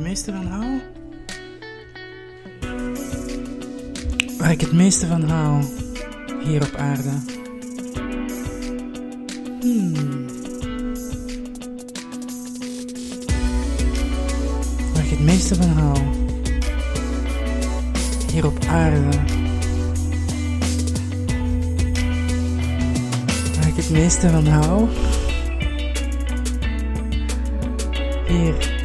meeste van hou? Waar ik het meeste van hou hier op aarde. Hmm. Waar ik het meeste van hou hier op aarde. Waar ik het meeste van hou hier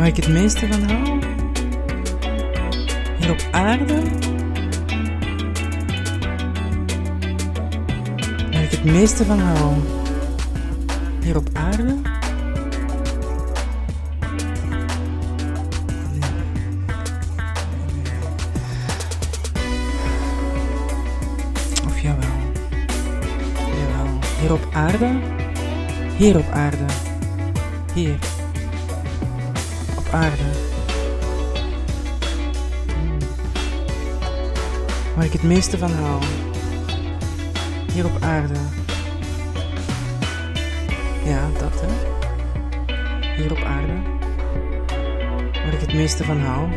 Waar ik het meeste van hou? Hier op aarde? Waar ik het meeste van hou? Hier op aarde? Of jawel. Jawel. Hier op aarde? Hier op aarde. Hier. Aarde. Waar ik het meeste van hou. Hier op aarde. Ja, dat hè. Hier op aarde. Waar ik het meeste van hou.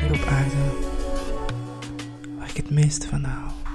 Hier op aarde. Waar ik het meeste van hou.